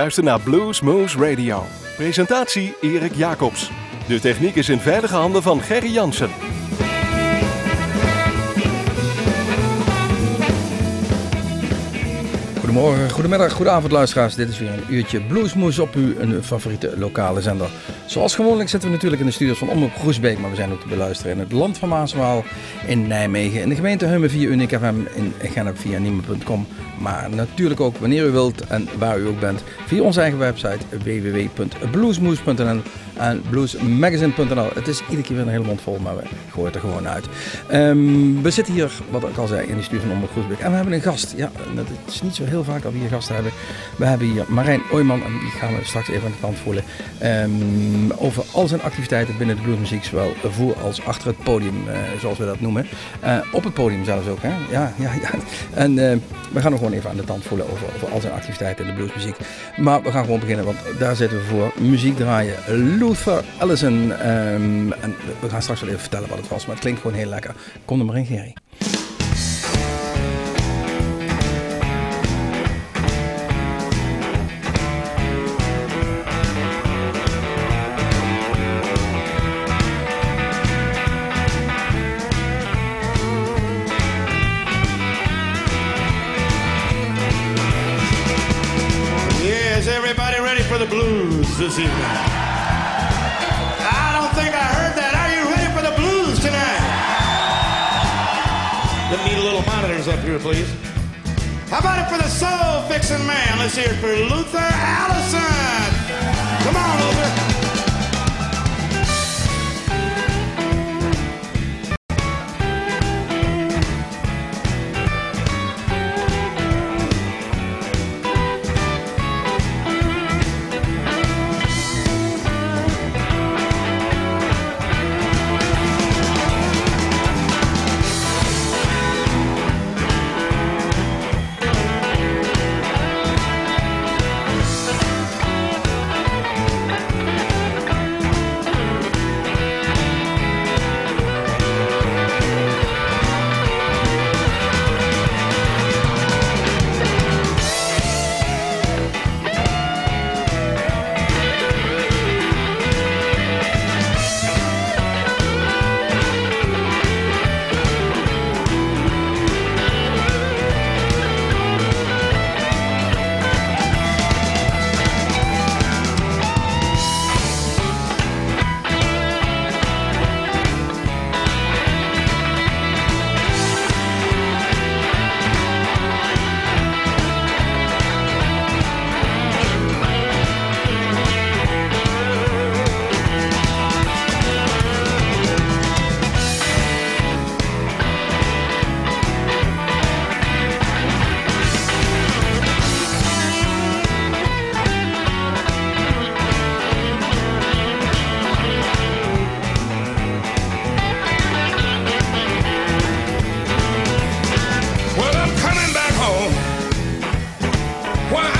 U luistert naar Blues Moose Radio. Presentatie Erik Jacobs. De techniek is in veilige handen van Gerry Jansen. Goedemorgen, goedemiddag, goedenavond luisteraars. Dit is weer een uurtje Bluesmoes op uw een favoriete lokale zender. Zoals gewoonlijk zitten we natuurlijk in de studios van Omroep Groesbeek, maar we zijn ook te beluisteren in het land van Maaswaal, in Nijmegen, in de gemeente Hummen via Unic FM, in Gennep via Niemen.com. Maar natuurlijk ook wanneer u wilt en waar u ook bent, via onze eigen website www.bluesmoes.nl en bluesmagazine.nl. Het is iedere keer weer een hele mond vol, maar we gooien het er gewoon uit. Ehm, we zitten hier, wat ik al zei, in de studio van Omroep Groesbeek. En we hebben een gast. Ja, het is niet zo heel vaak dat we hier gasten hebben. We hebben hier Marijn Ooyman, en die gaan we straks even aan de kant voelen. Ehm, over al zijn activiteiten binnen de bluesmuziek, zowel voor als achter het podium, eh, zoals we dat noemen. Uh, op het podium zelfs ook, hè? Ja, ja, ja. En we gaan hem gewoon even aan de tand voelen over, over al zijn activiteiten in de bluesmuziek. Maar we gaan gewoon beginnen, want daar zitten we voor. Muziek draaien. Luther Allison. Um, en we gaan straks wel even vertellen wat het was, maar het klinkt gewoon heel lekker. Kom er maar in, Gerry. Monitors up here, please. How about it for the soul fixing man? Let's hear it for Luther Allison. Come on, Luther. Why?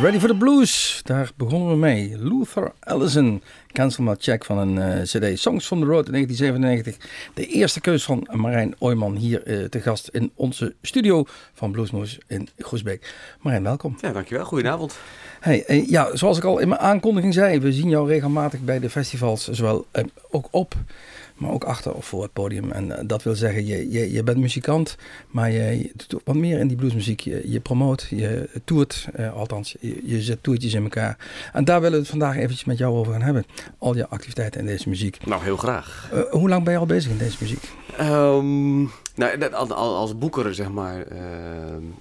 Ready for the blues? Daar begonnen we mee. Luther Allison, cancel maar check van een eh, cd. Songs from the Road in 1997. De eerste keus van Marijn Ooyman hier eh, te gast in onze studio van Bluesmoes in Groesbeek. Marijn, welkom. Ja, dankjewel. Goedenavond. Hey, eh, ja, zoals ik al in mijn aankondiging zei, we zien jou regelmatig bij de festivals, zowel ook op, maar ook achter of voor het podium. En eh, dat wil zeggen, je, je, je bent muzikant, maar je, je doet wat meer in die bluesmuziek. Je, je promoot, je toert, eh, althans, je, je zet toertjes in elkaar. En daar willen we het vandaag eventjes met jou over gaan hebben. Al je activiteiten in deze muziek. Nou, heel graag. Eh, hoe lang ben je al bezig in deze muziek? Ehm, nou, als boeker, zeg maar,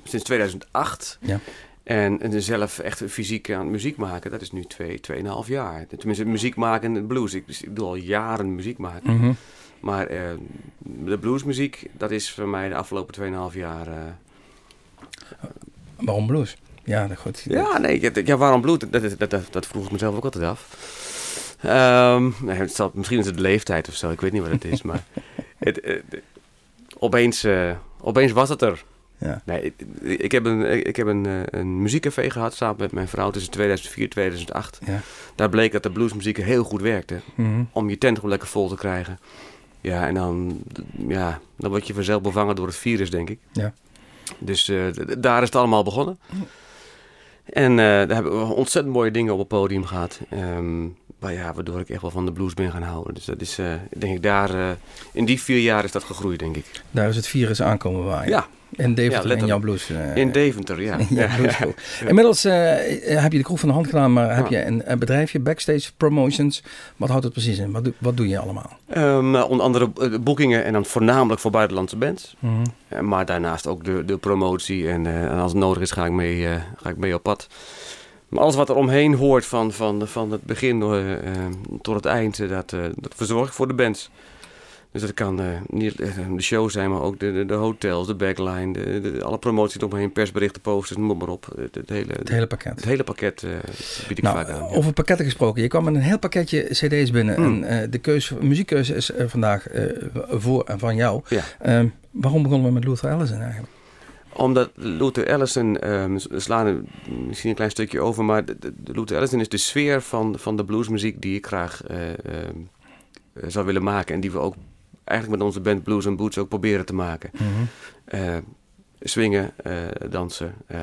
sinds 2008. Ja. En, en zelf echt fysiek aan muziek maken, dat is nu twee, tweeënhalf jaar. Tenminste, muziek maken en blues. Ik, ik doe al jaren muziek maken. Mhm. Maar eh, de bluesmuziek, dat is voor mij de afgelopen 2,5 jaar. eh, Waarom blues? Ja, dat goed. Ja, nee, ja, waarom blues? Dat, dat, dat, vroeg ik mezelf ook altijd af. Ehm, nee, het zal, misschien is het de leeftijd of zo, ik weet niet wat het is. maar het, eh, opeens, opeens was het er. Ja. Nee, ik, ik heb, een, ik heb een, eh, een muziekcafé gehad samen met mijn vrouw tussen 2004 en 2008. Ja. Daar bleek dat de bluesmuziek heel goed werkte. Mhm. Om je tent gewoon lekker vol te krijgen. Ja, en dan, ja, dan word je vanzelf bevangen door het virus, denk ik. Ja. Dus eh, daar is het allemaal begonnen. En eh, daar hebben we ontzettend mooie dingen op het podium gehad. Maar ja, waardoor ik echt wel van de blues ben gaan houden. Dus dat is, denk ik, daar, in die vier jaar is dat gegroeid, denk ik. Daar is het virus aankomen waaien. Ja, In Deventer, letterlijk. in jouw blues. eh, in Deventer, ja. Ja, blueschool. Inmiddels eh, heb je de kroeg van de hand gedaan, maar heb Ja. je een, een bedrijfje, Backstage Promotions. Wat houdt het precies in? Wat, doe- wat doe je allemaal? Ehm, nou, onder andere eh, boekingen en dan voornamelijk voor buitenlandse bands. Mhm. Eh, maar daarnaast ook de, de promotie. En, eh, en als het nodig is, ga ik mee, eh, ga ik mee op pad. Maar alles wat er omheen hoort, van, van, van het begin eh, eh, tot het eind, eh, dat, eh, dat verzorg ik voor de bands. Dus dat kan eh, niet eh, de show zijn, maar ook de, de, de hotels, de backline, de, de- alle promoties eromheen, persberichten, posters, noem maar op. Het, hele, Het hele pakket. het hele pakket eh, bied ik Nou, vaak aan. ja. over pakketten gesproken. Je kwam met een heel pakketje cd's binnen. Hmm. En de keuze, muziekkeuze is vandaag voor en van jou. Ja. Ehm, waarom begonnen we met Luther Allison eigenlijk? Omdat Luther Allison, ehm, we slaan misschien een klein stukje over, maar de, Luther Allison is de sfeer van, van de bluesmuziek die ik graag eh, ehm, eh, zou willen maken. En die we ook eigenlijk met onze band Blues and Boots ook proberen te maken. Mm swingen, eh, dansen, eh,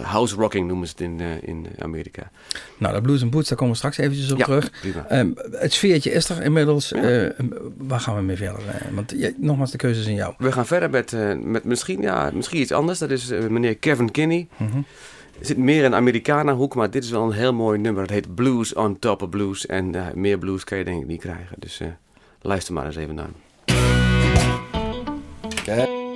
house rocking noemen ze het in, in Amerika. Nou, de Blues and Boots, daar komen we straks eventjes op ja, terug. Ehm, het sfeertje is er inmiddels. Ehm, waar gaan we mee verder? want nogmaals, de keuze is in jou. We gaan verder met, met misschien, ja, misschien iets anders. Dat is meneer Kevin Kinney. Mm. Er zit meer in Americana hoek, maar dit is wel een heel mooi nummer. Het heet Blues on Top of Blues. En meer blues kan je denk ik niet krijgen. Dus luister maar eens even naar. Okay.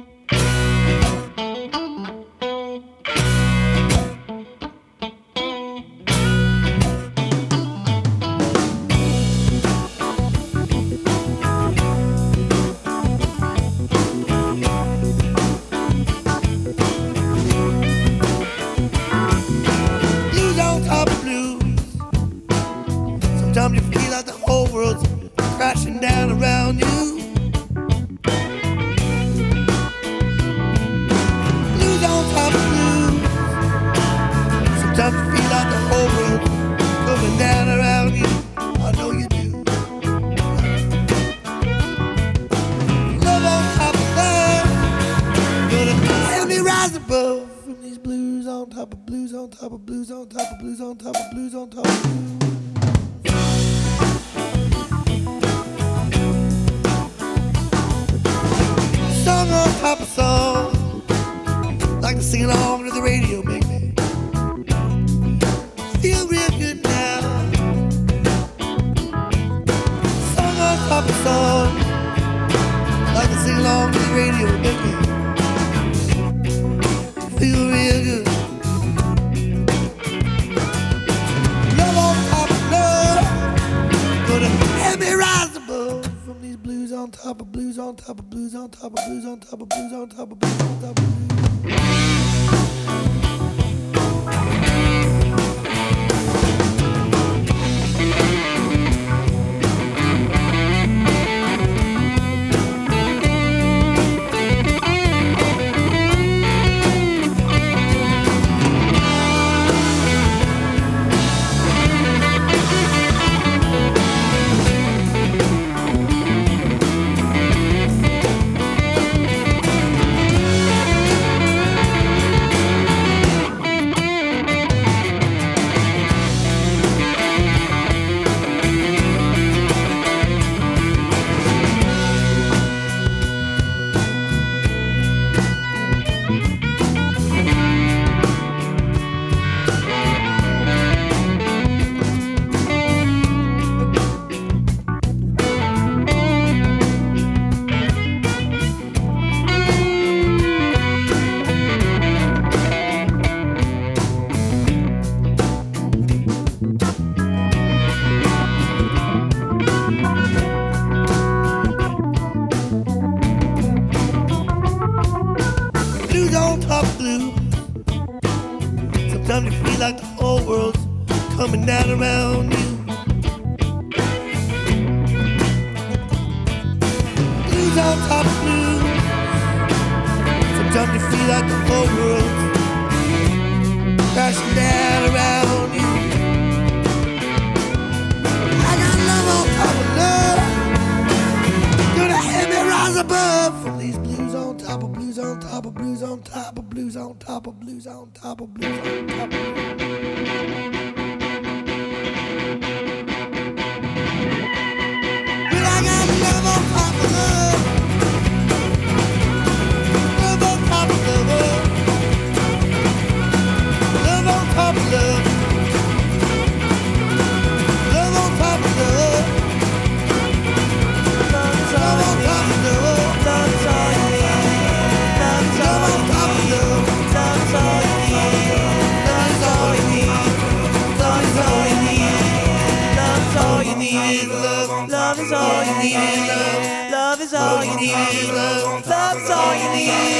need. That's all you need.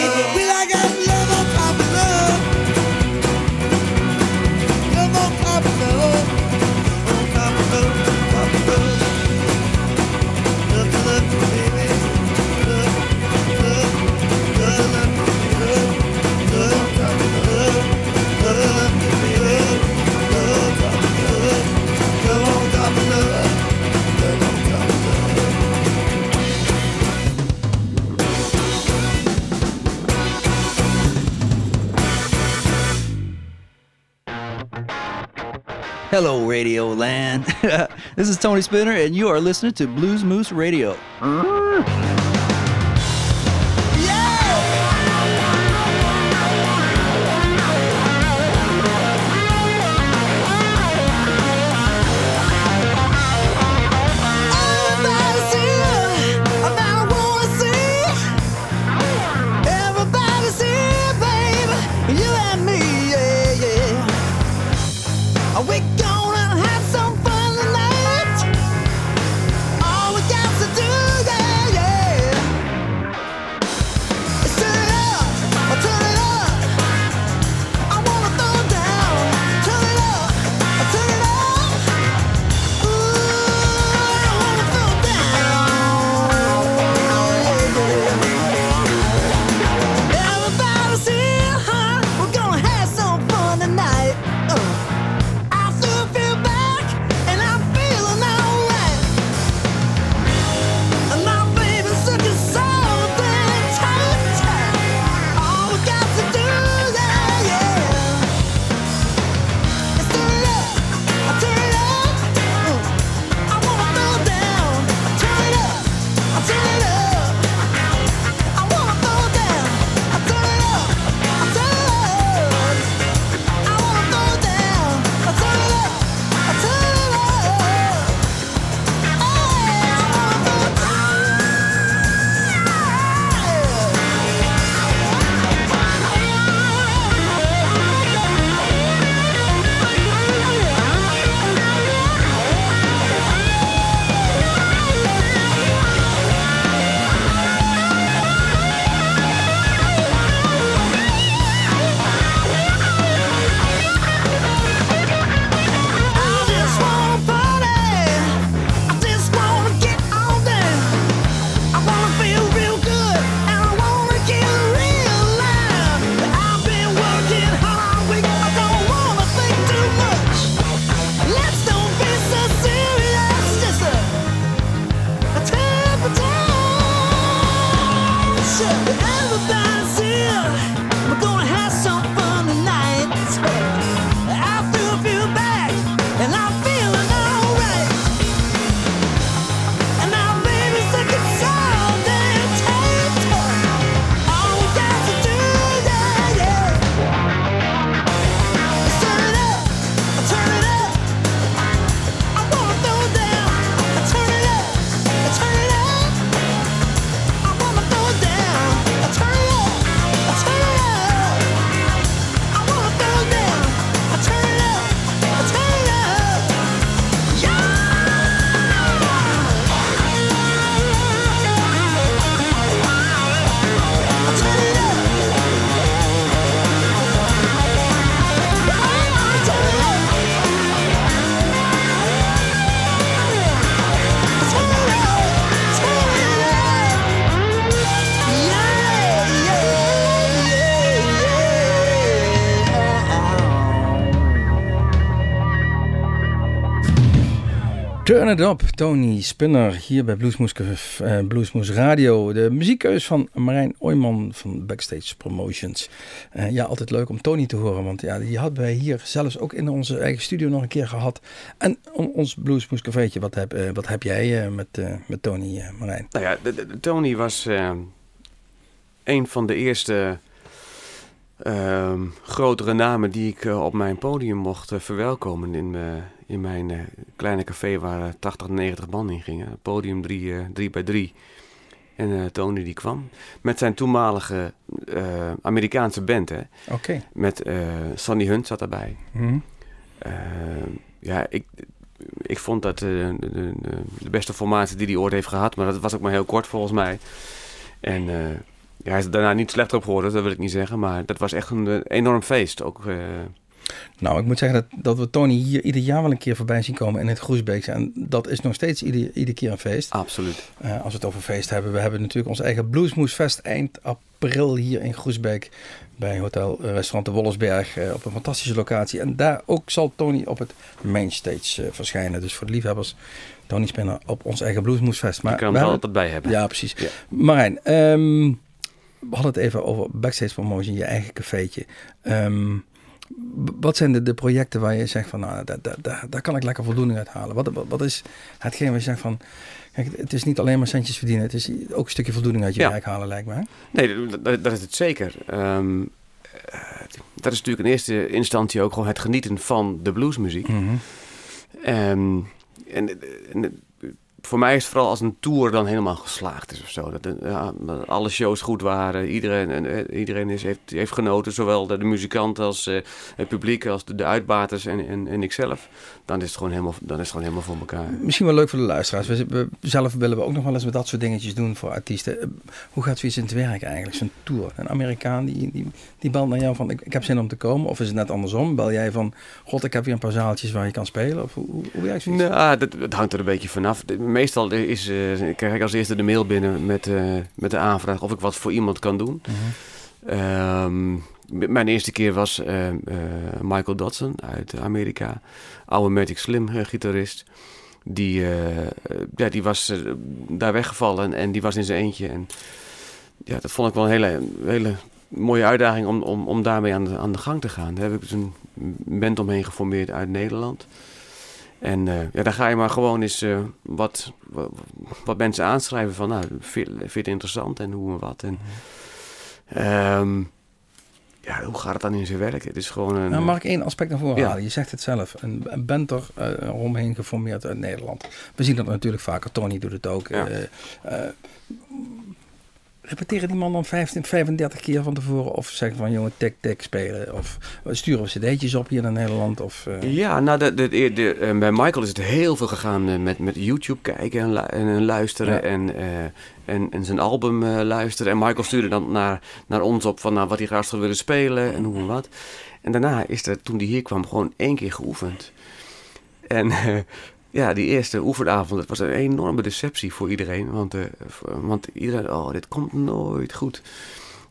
Hello, Radio Land. this is Tony Spinner, and you are listening to Blues Moose Radio. Tony Spinner hier bij eh, Bluesmoes Radio. De muziekkeus van Marijn Ooyman van Backstage Promotions. Eh, ja, altijd leuk om Tony te horen, want ja, die hadden wij hier zelfs ook in onze eigen studio nog een keer gehad. En on- ons Bluesmoes cafeetje, wat heb, eh, wat heb jij met, met Tony, Marijn? Nou ja, Tony was een van de eerste ehm, grotere namen die ik eh, op mijn podium mocht eh, verwelkomen. In, eh, in mijn kleine café waar eh, 80, 90 man in gingen. Podium 3 eh, drie bij 3. En Tony die kwam met zijn toenmalige Amerikaanse band. Hè? Met Sonny Hunt zat daarbij. Mhm. Eh, ja, ik, ik vond dat de, de, de beste formatie die hij ooit heeft gehad. Maar dat was ook maar heel kort volgens mij. En ja, hij is daarna niet slechter op geworden, dat wil ik niet zeggen. Maar dat was echt een eh, enorm feest. Ook, eh, Nou, ik moet zeggen dat, dat we Tony hier ieder jaar wel een keer voorbij zien komen in het Groesbeekse. En dat is nog steeds ieder, ieder keer een feest. absoluut. Eh, als we het over feest hebben. We hebben natuurlijk ons eigen Bluesmoesfest eind april hier in Groesbeek. Bij Hotel Restaurant de Wollersberg. op een fantastische locatie. En daar ook zal Tony op het mainstage verschijnen. Dus voor de liefhebbers, Tony Spinner op ons eigen Bluesmoesfest. Maar Je kan we hem er altijd bij hebben. Ja, precies. Ja. Marijn, ehm, we hadden het even over backstage promotion, je eigen cafeetje. Ehm, wat zijn de, de projecten waar je zegt van, nou, daar, daar, daar, daar kan ik lekker voldoening uit halen? Wat, wat, wat is hetgeen waar je zegt van, kijk, het is niet alleen maar centjes verdienen, het is ook een stukje voldoening uit je Ja. werk halen, lijkt me. hè? Nee, dat, dat- dat is het zeker. Ehm, eh, dat is natuurlijk in eerste instantie ook gewoon het genieten van de bluesmuziek. Mhm. Ehm, en, en, voor mij is het vooral als een tour dan helemaal geslaagd is of zo. Dat, de- ja, alle shows goed waren. Iedereen, en, eh, iedereen is, heeft, heeft genoten. Zowel de, de muzikant als eh, het publiek, als de, de uitbaters en, en, en ikzelf. Dan is, het gewoon helemaal, dan is het gewoon helemaal voor elkaar. Misschien wel leuk voor de luisteraars. We, we- zelf willen we ook nog wel eens met dat soort dingetjes doen voor artiesten. Eh, Hoe gaat zoiets in het werk eigenlijk, zo'n tour? Een Amerikaan die, die, die belt naar jou van ik, ik heb zin om te komen. Of is het net andersom? Bel jij van god ik heb weer een paar zaaltjes waar je kan spelen? Of hoe, hoe, hoe werkt zoiets? Nou, dat, dat hangt er een beetje vanaf. Meestal is, eh, krijg ik als eerste de mail binnen met, eh, met de aanvraag of ik wat voor iemand kan doen. Mhm. Ehm, mijn eerste keer was eh, Michael Dodson uit Amerika. Oude Magic Slim gitarist. Die, ja, die was daar weggevallen en die was in zijn eentje. En ja, dat vond ik wel een hele, hele mooie uitdaging om, om, om daarmee aan de, aan de gang te gaan. Daar heb ik dus een band omheen geformeerd uit Nederland. En eh, ja, daar ga je maar gewoon eens eh, wat, wat, wat mensen aanschrijven van, nou, vind, vind je het interessant en hoe en wat. En, ehm, ja, hoe gaat het dan in zijn werk? Het is gewoon een... Nou, mag ik één aspect naar voren Ja. halen? Je zegt het zelf. Een, een er eh, omheen geformeerd uit Nederland. We zien dat natuurlijk vaker. Tony doet het ook. Ja. Repeteren die man dan 15, 35 keer van tevoren? Of zeggen van jongen, tik, tik spelen? Of sturen we cd'tjes op hier naar Nederland? Of, eh, Ja, nou, de, de, de, eh, bij Michael is het heel veel gegaan eh, met, met YouTube kijken en, lu- en, en luisteren Ja. en, en, en zijn album luisteren. En Michael stuurde dan naar, naar ons op van nou, wat hij graag zou willen spelen en hoe en wat. En daarna is er, toen hij hier kwam, gewoon één keer geoefend. En ja, die eerste oefenavond, dat was een enorme deceptie voor iedereen. Want, eh, want iedereen, oh, dit komt nooit goed.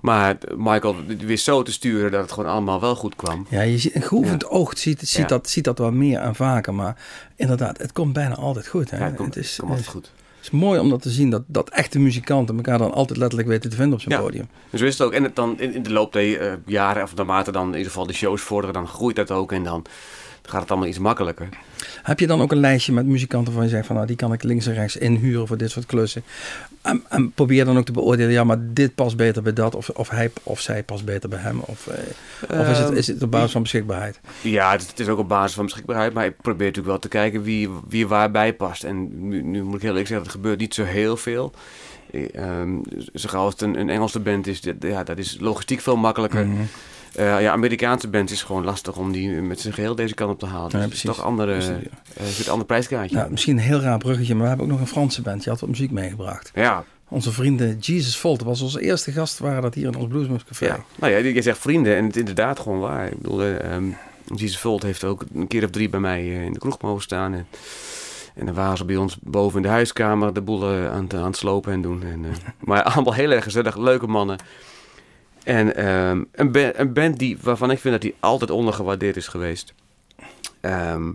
Maar Michael wist zo te sturen dat het gewoon allemaal wel goed kwam. Ja, je ziet, een geoefend oog ziet, ziet, Ja. dat, ziet dat wel meer en vaker. Maar inderdaad, het komt bijna altijd goed. Hè? Ja, het komt, het is, komt altijd het goed. is mooi om dat te zien. Dat, dat echte muzikanten elkaar dan altijd letterlijk weten te vinden op zo'n Ja. podium. Dus zo is het ook. En het dan in, in de loop der eh, jaren, of naarmate dan in ieder geval de shows vorderen, dan groeit dat ook. En dan gaat het allemaal iets makkelijker. Heb je dan ook een lijstje met muzikanten waarvan je zegt van nou die kan ik links en rechts inhuren voor dit soort klussen. En, en probeer dan ook te beoordelen, ja maar dit past beter bij dat of, of hij of zij past beter bij hem. Of, eh, of is, het, Ehm, is het op basis van beschikbaarheid? Ja, het, het is ook op basis van beschikbaarheid. Maar ik probeer natuurlijk wel te kijken wie, wie waarbij past. En nu, nu moet ik heel eerlijk zeggen, er gebeurt niet zo heel veel. Ehm, zo gauw als het een, een Engelse band is, dat, ja, dat is logistiek veel makkelijker. Mhm. Eh, ja, Amerikaanse band is gewoon lastig om die met zijn geheel deze kant op te halen. Dus Ja, het is precies. toch andere, Dus, eh, ja. een ander prijskaartje. Nou, misschien een heel raar bruggetje, maar we hebben ook nog een Franse band. Die had wat muziek meegebracht. ja, Onze vrienden Jesus Volt was onze eerste gast, waren dat hier in ons Bluesmoes Café. Ja, nou ja, je zegt vrienden en het is inderdaad gewoon waar. Ik bedoel, eh, ehm Jesus Volt heeft ook een keer of drie bij mij in de kroeg mogen staan. En, en dan waren ze bij ons boven in de huiskamer de boel aan, het- aan het slopen en doen. En, maar allemaal heel erg gezellig, leuke mannen. En ehm, een, ba- een band die, waarvan ik vind dat die altijd ondergewaardeerd is geweest. Ehm,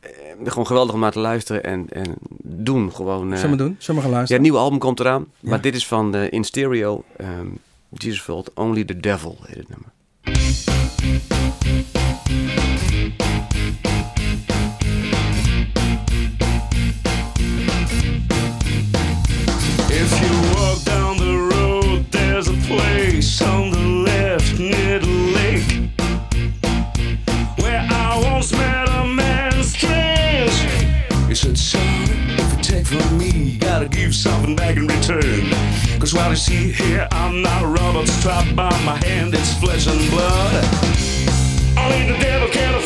eh, gewoon geweldig om naar te luisteren en, en doen. Gewoon, eh, Zullen we doen? Zullen we gaan Ja, het luisteren? nieuwe album komt eraan. Ja. Maar dit is van de In Stereo. ehm, Jesus Felt Only the Devil heet het nummer. While see here, I'm not a robot strapped by my hand, it's flesh and blood. Only the devil can afford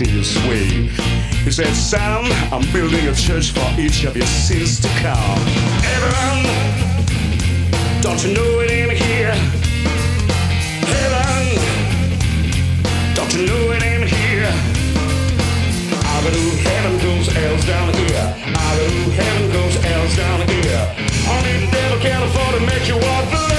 in mysterious way. He said, Son, I'm building a church for each of your sins to come. Everyone, don't you know it ain't here? Heaven, don't you know it ain't here? I to heaven goes else down here. I to heaven goes else down here. Only the devil can afford to make you walk the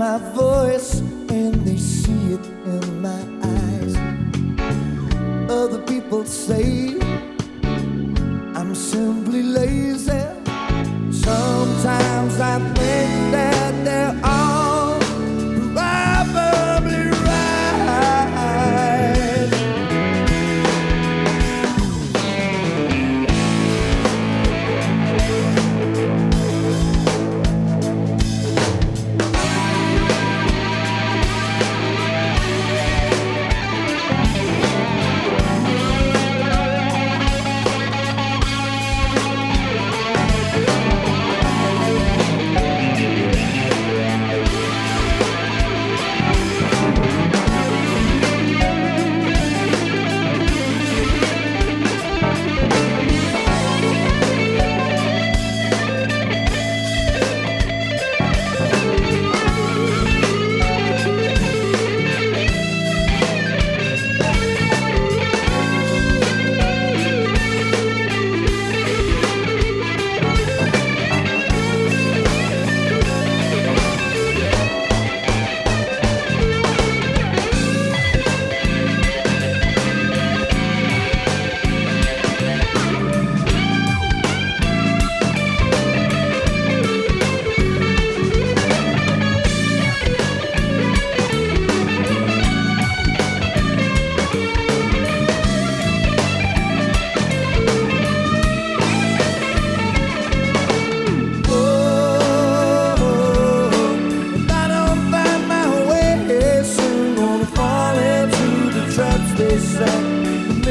my voice and they see it in my eyes. Other people say I'm simply lazy. Sometimes I think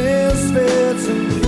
Misfits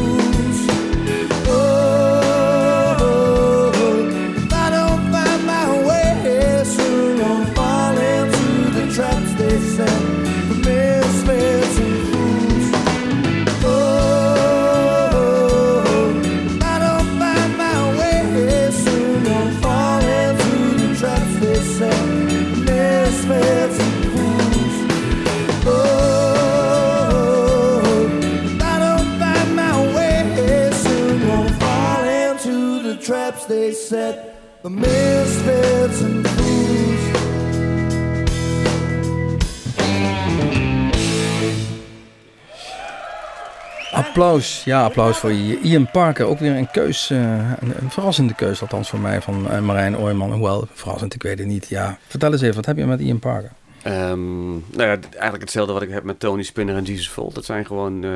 Applaus, ja, applaus voor Ian Parker. Ook weer een keus, eh, een, een verrassende keus, althans voor mij, van eh, Marijn Ooyman. Hoewel, verrassend, ik weet het niet. Ja, vertel eens even, wat heb je met Ian Parker? Ehm, nou ja, eigenlijk hetzelfde wat ik heb met Tony Spinner en Jesus Volt. Dat zijn gewoon eh,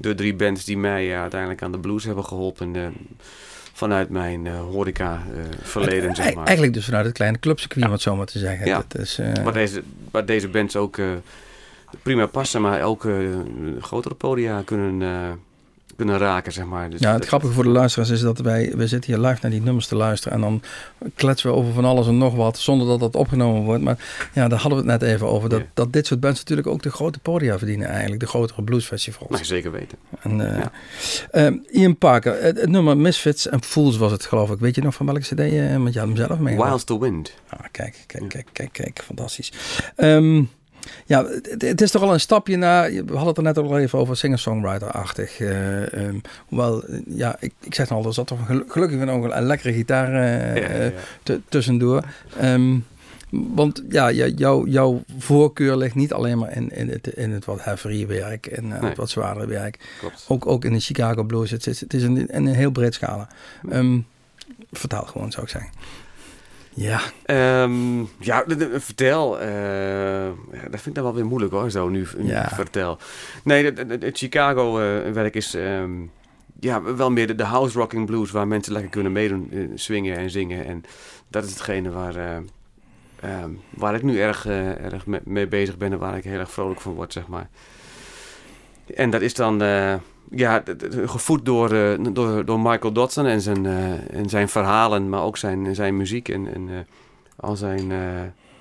de drie bands die mij ja, uiteindelijk aan de blues hebben geholpen. eh, vanuit mijn horeca verleden, zeg maar. Eigenlijk dus vanuit het kleine clubcircuit, om het zo maar te zeggen. Ja. Dat is, Waar deze, waar deze bands ook prima passen, maar ook eh, grotere podia kunnen, eh, kunnen raken, zeg maar. Dus ja, het grappige voor de luisteraars is dat wij, we zitten hier live naar die nummers te luisteren. En dan kletsen we over van alles en nog wat, zonder dat dat opgenomen wordt. Maar ja, daar hadden we het net even over. Dat, Ja. dat dit soort bands natuurlijk ook de grote podia verdienen eigenlijk. De grotere bluesfestivals. Nee, zeker weten. En, eh, Ja. Ian Parker, het, het nummer Misfits and Fools was het geloof ik. Weet je nog van welke cd je, je had hem zelf mee. Wild to Wind. Ah, kijk, kijk, kijk, kijk, kijk, fantastisch. Ehm, ja, het, het is toch al een stapje naar, we hadden het er net al even over singer-songwriter-achtig. eh, ehm, hoewel, eh, ja, ik, ik zeg al, er zat toch gelukkig nog een, lekkere gitaar eh, Ja, ja, ja. tu- tussendoor. Ehm, want ja, jouw, voorkeur ligt niet alleen maar in, in, het, in het wat heavier werk en Nee. het wat zwaardere werk. Klopt. Ook, ook in de Chicago Blues. Het is, het is een, een heel breed scala. Ehm, vertaal gewoon, zou ik zeggen. Ja, Ehm, ja, vertel. eh, dat vind ik dan wel weer moeilijk hoor, zo nu, Ja. vertel. Nee, het- Chicago-werk is ehm, ja, wel meer de, de house rocking blues waar mensen lekker kunnen meedoen, eh, swingen en zingen. En dat is hetgene waar, eh, ehm, waar ik nu erg, eh, erg me- mee bezig ben en waar ik heel erg vrolijk van word, zeg maar. En dat is dan eh, ja, gevoed door, eh, door, door Michael Dodson en zijn, eh, en zijn verhalen, maar ook zijn, zijn muziek en, en eh, al zijn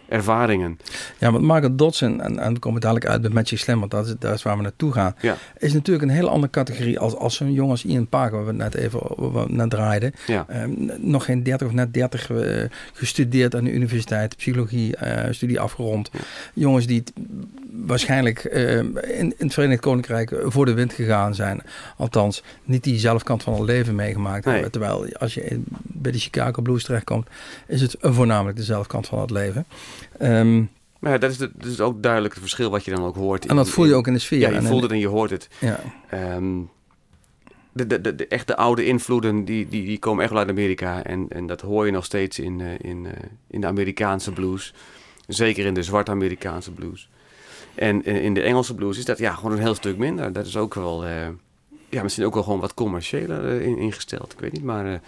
ervaringen. Ja, want Margaret Dodson, en, en dan komen we dadelijk uit bij Magic Slam, want dat is, dat is waar we naartoe gaan, Ja. is natuurlijk een hele andere categorie als, als zo'n jongen als Ian Parker, waar we net even we net draaiden. Ja. Ehm, nog geen 30 of net 30 eh, gestudeerd aan de universiteit, psychologie, studie afgerond. Jongens die waarschijnlijk eh, in, in het Verenigd Koninkrijk voor de wind gegaan zijn. Althans, niet die zelfkant van het leven meegemaakt Nee. hebben. Terwijl als je in- bij de Chicago Blues terechtkomt, is het voornamelijk de zelfkant van het leven. Ehm, Maar ja, dat is, de- is ook duidelijk het verschil wat je dan ook hoort. en dat voel je ook in de sfeer. Ja, je En voelt het en je hoort het. Ja, Ehm, de, de, de, de echte oude invloeden, die, die, die komen echt wel uit Amerika. En, en dat hoor je nog steeds in, eh, in, eh, in de Amerikaanse blues. Zeker in de zwarte Amerikaanse blues. En in, in de Engelse blues is dat ja, gewoon een heel stuk minder. Dat is ook wel, eh, ja, misschien ook wel gewoon wat commerciëler eh, in, ingesteld. Ik weet niet, maar eh, eh,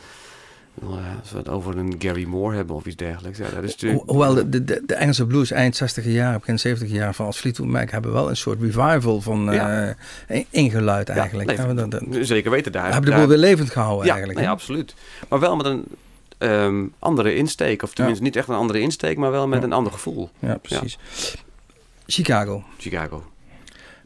als we het over een Gary Moore hebben of iets dergelijks. Ja, dat is natuurlijk... Ho- Hoewel de, de, de Engelse blues eind 60 jaar, begin 70 jaar van als Fleetwood Mac hebben wel een soort revival van Ja. eh, ingeluid eigenlijk. Ja, dat- dat- zeker weten daar. hebben de boel weer levend gehouden ja, eigenlijk. nee, absoluut. Maar wel met een ehm, andere insteek. Of tenminste niet echt een andere insteek, maar wel met een ander gevoel. Ja, precies. Chicago, Chicago,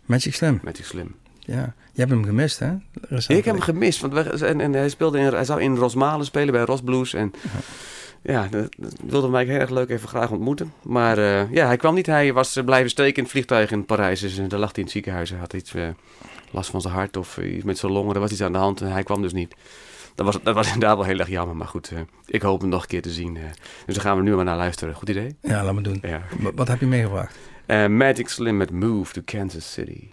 Magic Slim. Magic Slim. Ja, je hebt hem gemist, hè? Recentelijk. Ik heb hem gemist, want en, en hij, speelde in, hij zou in Rosmalen spelen bij Ros Blues. En ja, dat, dat wilde mij heel erg leuk even graag ontmoeten. Maar eh, ja, hij kwam niet. Hij was eh, blijven steken in het vliegtuig in Parijs. Dus, eh, daar lag hij in het ziekenhuis. Hij had iets last van zijn hart of iets met zijn longen. Er was iets aan de hand en hij kwam dus niet. Dat was, dat was inderdaad wel heel erg jammer. Maar goed, ik hoop hem nog een keer te zien. dus daar gaan we nu maar naar luisteren. Goed idee? Ja, laat me doen. Ja. Wat heb je meegebracht? Eh, Magic Slim met Move to Kansas City.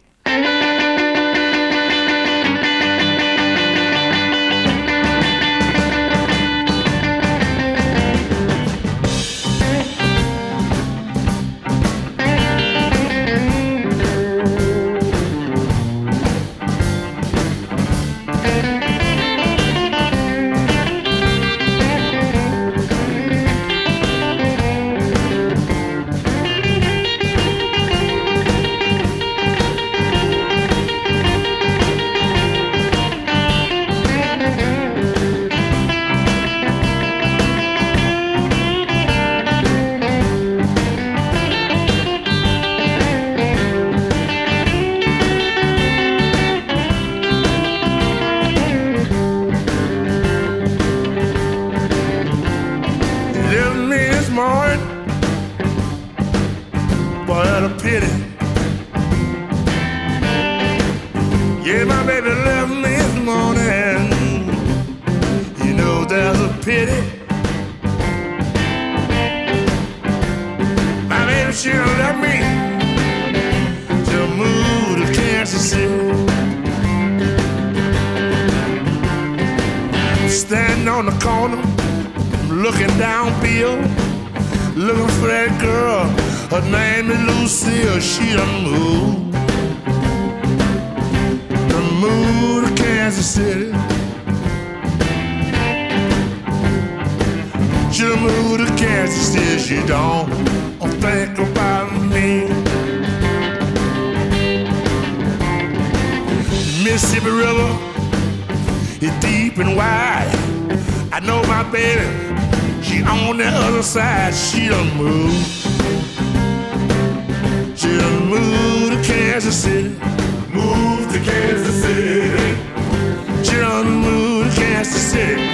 Pity. My baby she done left me to move to Kansas City. Standing on the corner looking down Bill, looking for that girl. Her name is Lucille. She done moved, done moved to Kansas City. Done moved to Kansas City. She don't think about me. Mississippi River is deep and wide. I know my baby, she on the other side. She done moved. She done moved to Kansas City. Moved to Kansas City. She done moved Kansas City.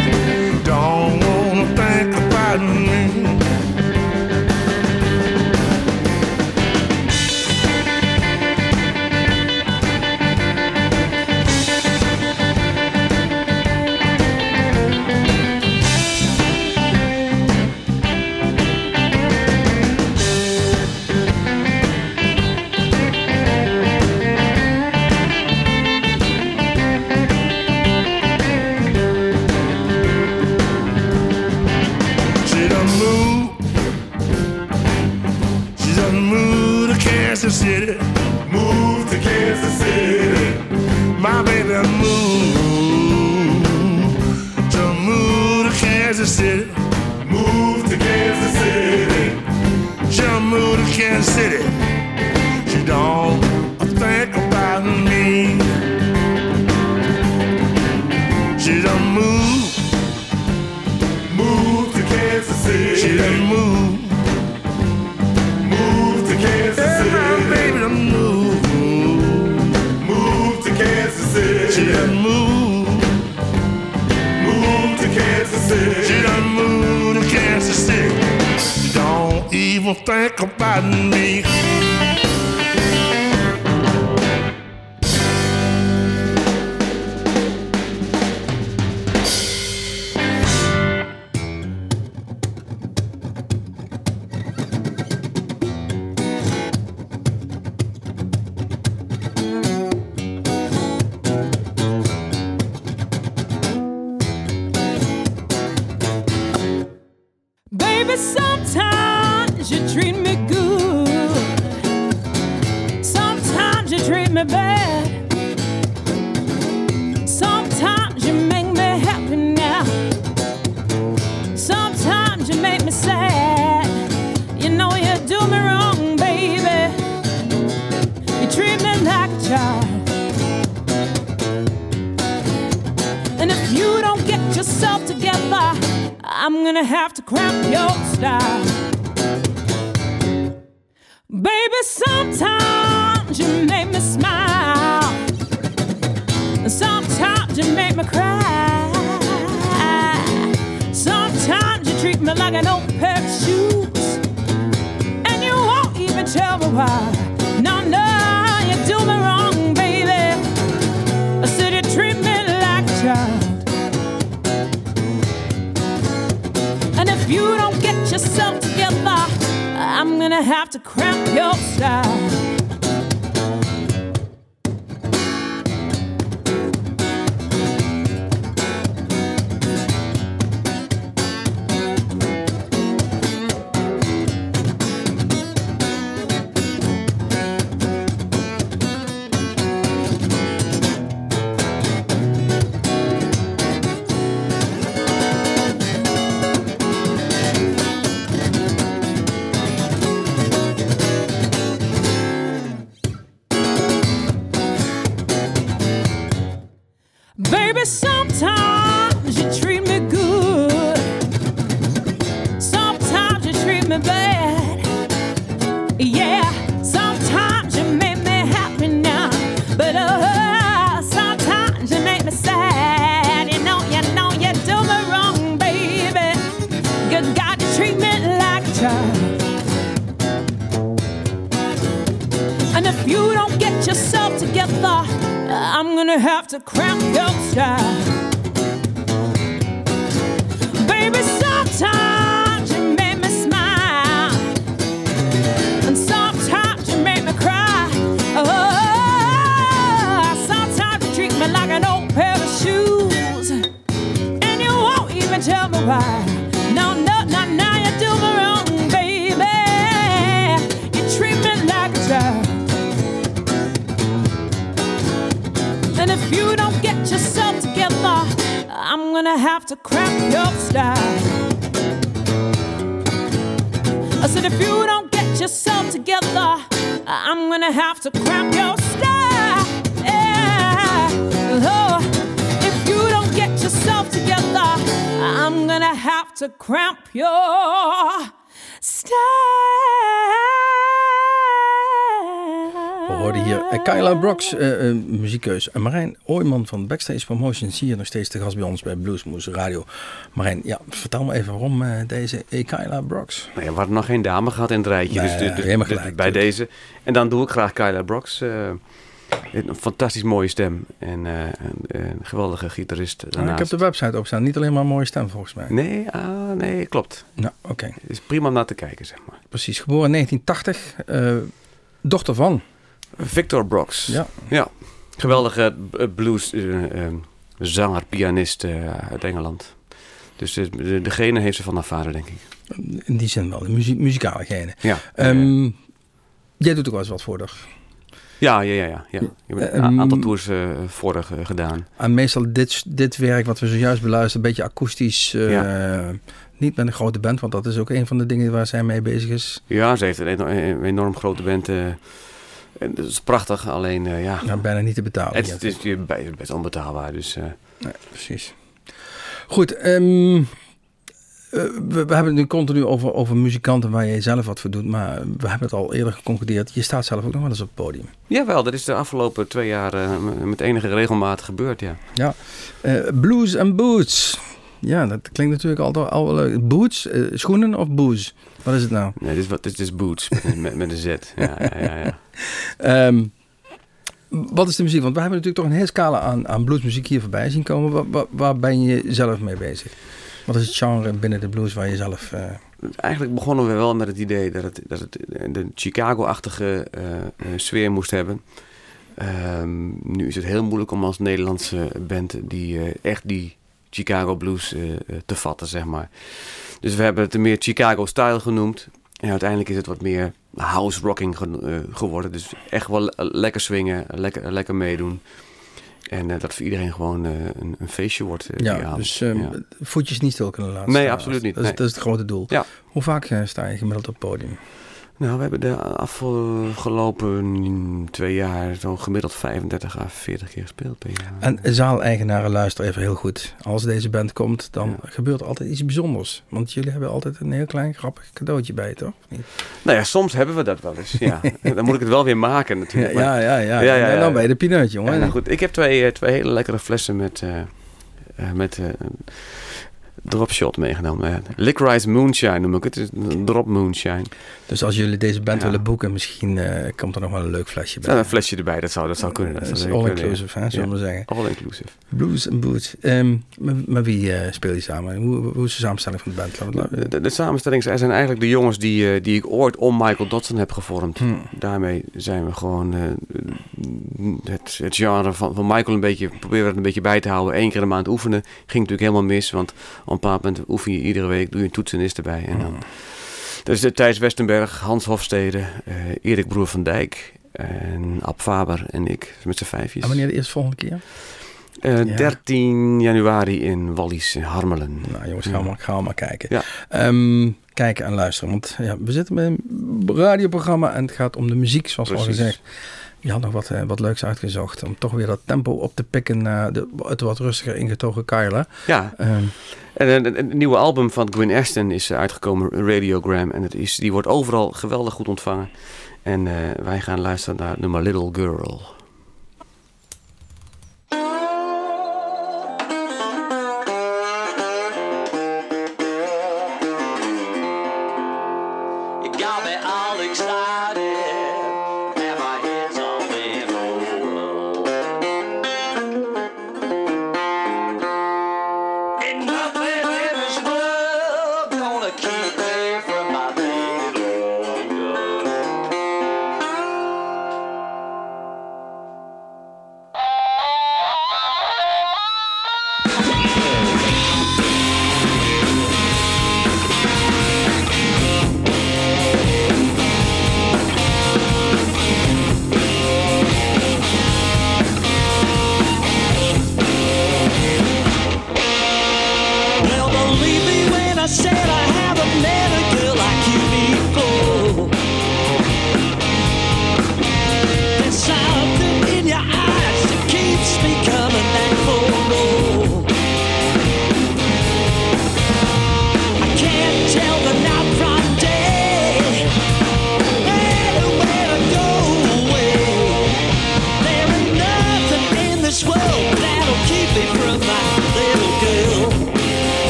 Don't wanna think about me. You don't get yourself together, I'm gonna have to cramp your style. I'm gonna have to cramp your style. Yeah. Oh, if you don't get yourself together, I'm gonna have to cramp your style. Hier eh, Kyla Brox, eh, eh, muziekkeus. En Marijn Ooyman van Backstage Promotions hier nog steeds te gast bij ons bij Bluesmoes Radio. Marijn, ja, vertel me even waarom deze eh, Kyla Brox. Nou ja, we hadden nog geen dame gehad in het rijtje. Nee, dus, helemaal gelijk, bij deze. En dan doe ik graag Kyla Brox. een fantastisch mooie stem. En een, geweldige gitarist Ah, ik heb de website opstaan, niet alleen maar een mooie stem volgens mij. Nee, ah, nee, klopt. Nou, oké. Het is prima om naar te kijken, zeg maar. Precies, geboren in 1980. eh, dochter van. Victor Brox. Ja. Ja. Geweldige eh, blues eh, eh, zanger, pianist eh, uit Engeland. Dus de, de- degene heeft ze van haar vader, denk ik. In die zin wel, de muzie muzikale genen. Ja. Ehm, jij doet ook wel eens wat voor haar. ja, ja, ja, ja. ja. Ik heb een Ehm, aantal tours eh vorig gedaan. En meestal dit, dit werk wat we zojuist beluisteren, een beetje akoestisch. eh, Niet met een grote band, want dat is ook een van de dingen waar zij mee bezig is. Ja, ze heeft een enorm, een enorm grote band. En dat is prachtig, alleen eh, ja, Ja, bijna niet te betalen. het, het is best- onbetaalbaar. Dus eh, Nee, precies. Goed, ehm, eh, we, we hebben het nu continu over, over muzikanten waar je zelf wat voor doet. Maar we hebben het al eerder geconcludeerd. Je staat zelf ook nog wel eens op het podium. jawel, dat is de afgelopen twee jaar met enige regelmaat gebeurd, ja. Ja. Blues and boots. Ja, dat klinkt natuurlijk altijd al wel leuk. Boots, schoenen of booze? Wat is het nou? Nee, dit is, wat, dit is Boots met, met, een Z. Ja, ja, ja, ja. Ehm, wat is de muziek? Want we hebben natuurlijk toch een hele scala aan, aan bluesmuziek hier voorbij zien komen. Waar, waar, waar ben je zelf mee bezig? Wat is het genre binnen de blues waar je zelf... eh, Eigenlijk begonnen we wel met het idee dat het, dat het de Chicago-achtige eh, eh, sfeer moest hebben. Ehm, nu is het heel moeilijk om als Nederlandse band die echt die Chicago blues te vatten, zeg maar. Dus we hebben het meer Chicago-style genoemd. En uiteindelijk is het wat meer house rocking ge- eh, geworden. Dus echt wel le- lekker swingen, lekker, lekker meedoen. En eh, dat voor iedereen gewoon eh, een, een feestje wordt. ja, dus ehm, Ja. voetjes niet stil kunnen laten Nee, absoluut niet, Dat is, nee. dat is het grote doel. Ja. Hoe vaak sta je gemiddeld op het podium? Nou, we hebben de afgelopen twee jaar zo'n gemiddeld 35 à 40 keer gespeeld per jaar. En zaaleigenaren, luister even heel goed. Als deze band komt, dan Ja. gebeurt altijd iets bijzonders. Want jullie hebben altijd een heel klein grappig cadeautje bij, toch? Niet? Nou ja, soms hebben we dat wel eens. Ja. dan moet ik het wel weer maken natuurlijk. maar- ja, ja. ja. Ja, ja, En ja. dan ben je de pineut, jongen. Nou goed, ik heb twee, eh, twee hele lekkere flessen met, eh eh, met dropshot meegenomen. Licorice Moonshine noem ik het. Drop moonshine. Dus als jullie deze band Ja. willen boeken, misschien eh, komt er nog wel een leuk flesje bij. Nou, een flesje erbij, dat zou, dat zou kunnen. Dat Dat is zou all kunnen, ja. inclusive, hè, zullen we zeggen. All inclusive. Blues and Boots. Ehm, met, met wie eh, speel je samen? Hoe, hoe is de samenstelling van de band? Laten we- De, de, de samenstelling zijn eigenlijk de jongens die, eh, die ik ooit om Michael Dodson heb gevormd. Hmm. Daarmee zijn we gewoon eh, het, het genre van, van Michael een beetje, proberen we het een beetje bij te houden. Eén keer een maand oefenen. Ging natuurlijk helemaal mis, want een bepaald moment oefen je iedere week, doe je een toetsenist erbij. En dan, dus de Thijs Westenberg, Hans Hofstede, eh, Erik Broer van Dijk en Ab Faber en ik met z'n vijfjes. En wanneer de eerste volgende keer? Eh, Ja. 13 januari in Wallis, in Harmelen. Nou jongens, gaan we maar, gaan we maar kijken. Ja. Ehm, kijken en luisteren. Want ja, we zitten met een radioprogramma en het gaat om de muziek, zoals al gezegd. Je had nog wat, eh, wat leuks uitgezocht. Om toch weer dat tempo op te pikken naar de, het wat rustiger ingetogen Kyla. Ja, Ehm, En een nieuwe album van Gwen Ashton is eh, uitgekomen, Radiogram. En het is, die wordt overal geweldig goed ontvangen. En eh, wij gaan luisteren naar nummer Little Girl.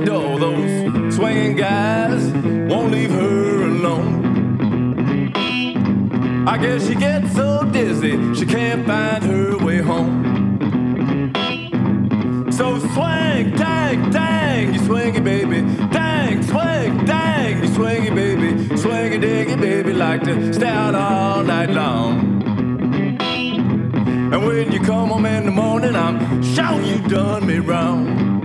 The door. Those swinging guys won't leave her alone. I guess she gets so dizzy she can't find her way home. So swing, dang, dang, you swing it, baby. Dang, swing, dang, you swing it, baby. Swing it, dig it, baby, like to stay out all night long. And when you come home in the morning, I'm sure you done me wrong.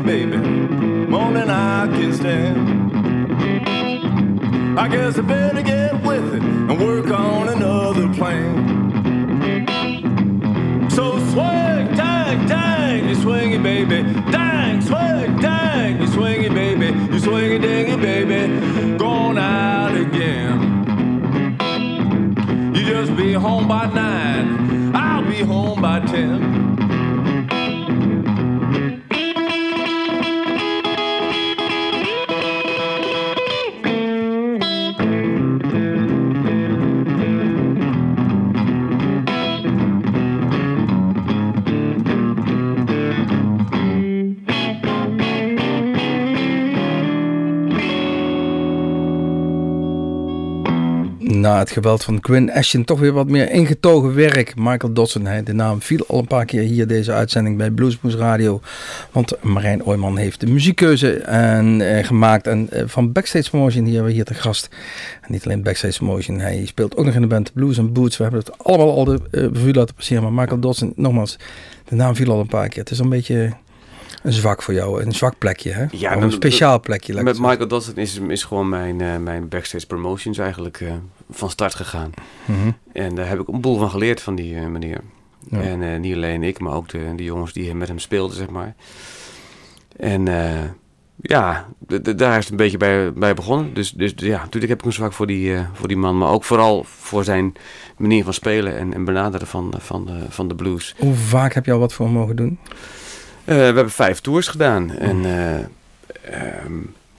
Baby more than I can stand. I guess I better get with it and work on another plan. So swing, dang, dang, you swingy baby, dang, swing, dang, you swingy baby, you swing swingy dingy baby, going out again. You just be home by nine. I'll be home by ten. Na het geweld van Quinn Ashton toch weer wat meer ingetogen werk. Michael Dodson, hij, de naam viel al een paar keer hier deze uitzending bij Bluesmoes Radio. Want Marijn Ooyman heeft de muziekkeuze en, eh, gemaakt. En eh, van Backstage Motion hier weer hier te gast. En niet alleen Backstage Motion, hij speelt ook nog in de band Blues and Boots. We hebben het allemaal al de uh, revue laten passeren. Maar Michael Dodson, nogmaals, de naam viel al een paar keer. Het is een beetje een zwak voor jou, een zwak plekje hè? Ja, een speciaal plekje. Met Michael Dodson is, is gewoon mijn, eh, mijn backstage promotions eigenlijk eh, van start gegaan. Mhm. En daar heb ik een boel van geleerd van die eh, meneer. Ja. En eh, niet alleen ik, maar ook de, de jongens die met hem speelden, zeg maar. En eh, ja, daar is het een beetje bij, bij begonnen. Dus, dus ja, natuurlijk heb ik een zwak voor die, voor die man. Maar ook vooral voor zijn manier van spelen en, en benaderen van, van, de, van de blues. Hoe vaak heb je al wat voor hem mogen doen? We hebben vijf tours gedaan. En eh, ehm,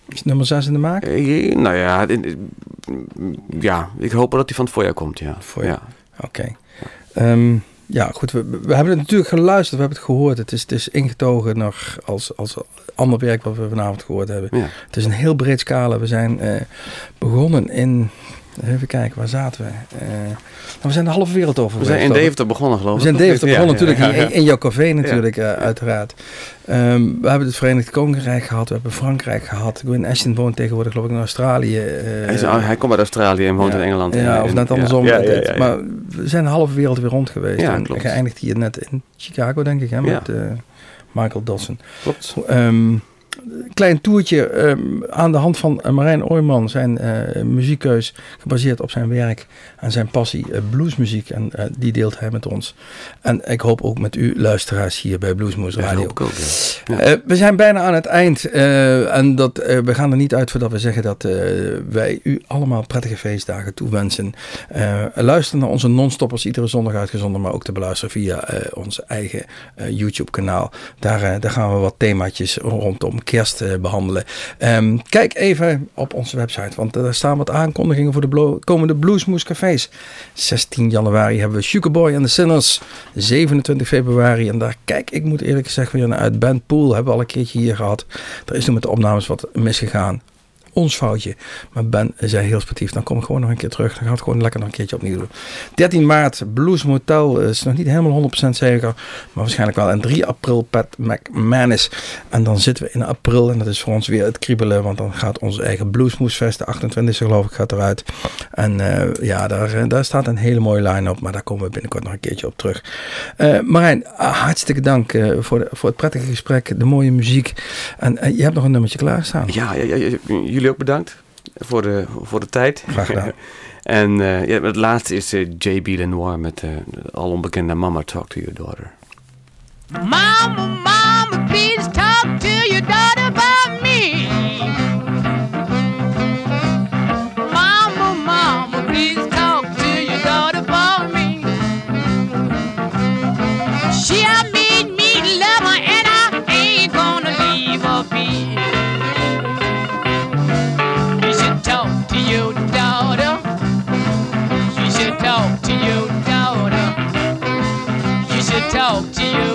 Is nummer 6 in de maak? eh, nou ja, ja, ik hoop dat hij van het voorjaar komt, ja. Voorjaar. Ja. Oké. Ehm, ja, goed. We, we hebben het natuurlijk geluisterd. We hebben het gehoord. Het is, het is ingetogen nog als, als ander werk wat we vanavond gehoord hebben. Ja. Het is een heel breed scala. We zijn eh, begonnen in... Even kijken, waar zaten we? Eh, nou, we zijn de halve wereld over We zijn in Deventer begonnen, geloof We ik. zijn in Deventer Ja, begonnen ja, natuurlijk, ja, ja. In, in jouw café natuurlijk, eh, uiteraard. Ehm, we hebben het Verenigd Koninkrijk gehad, we hebben Frankrijk gehad. Gwen Ashton woont tegenwoordig geloof ik in Australië. eh, Hij, is- hij komt uit Australië en woont ja. in Engeland. Ja, of net andersom. Ja, ja, ja, ja. Maar we zijn de halve wereld weer rond geweest. Ja, en klopt. geëindigd hier net in Chicago, denk ik, hè, Ja. met eh, Michael Dodson. Klopt. Ehm, klein toertje ehm, aan de hand van eh, Marijn Ooyman, zijn eh, muziekkeus gebaseerd op zijn werk en zijn passie eh, bluesmuziek. En die deelt hij met ons. En ik hoop ook met u luisteraars hier bij Bluesmoes Radio. ook, ja. We zijn bijna aan het eind en dat, we gaan er niet uit voordat we zeggen dat wij u allemaal prettige feestdagen toewensen. Luister naar onze non-stoppers, iedere zondag uitgezonden, maar ook te beluisteren via ons eigen YouTube kanaal. Daar, daar gaan we wat themaatjes rondom kerst behandelen. Ehm, kijk even op onze website, want er staan wat aankondigingen voor de komende Bluesmoes cafés. 16 januari hebben we Sugarboy and the Sinners. 27 februari, en daar kijk ik moet eerlijk gezegd weer naar uit. Ben Pool hebben we al een keertje hier gehad. Er is nu met de opnames wat misgegaan. Ons foutje. Maar Ben zei heel sportief. Dan kom ik gewoon nog een keer terug. Dan gaan we het gewoon lekker nog een keertje opnieuw doen. 13 maart, Blues Motel. Is nog niet helemaal 100% zeker. Maar waarschijnlijk wel. En 3 april, Pat McManus. En dan zitten we in april. En dat is voor ons weer het kriebelen. Want dan gaat onze eigen Bluesmoesfest. De 28e geloof ik gaat eruit. En eh, ja, daar, eh, daar staat een hele mooie line op. Maar daar komen we binnenkort nog een keertje op terug. Eh Marijn, ah, hartstikke dank eh, voor, voor het prettige gesprek. De mooie muziek. En eh, je hebt nog een nummertje klaarstaan. Ja, ja, ja, ja, jullie ook bedankt voor de, voor de tijd. Graag gedaan. en eh, ja, het laatste is eh, J.B. Lenoir met eh, de al onbekende Mama Talk to Your Daughter. Mama, mama, please talk to your daughter about Talk to you?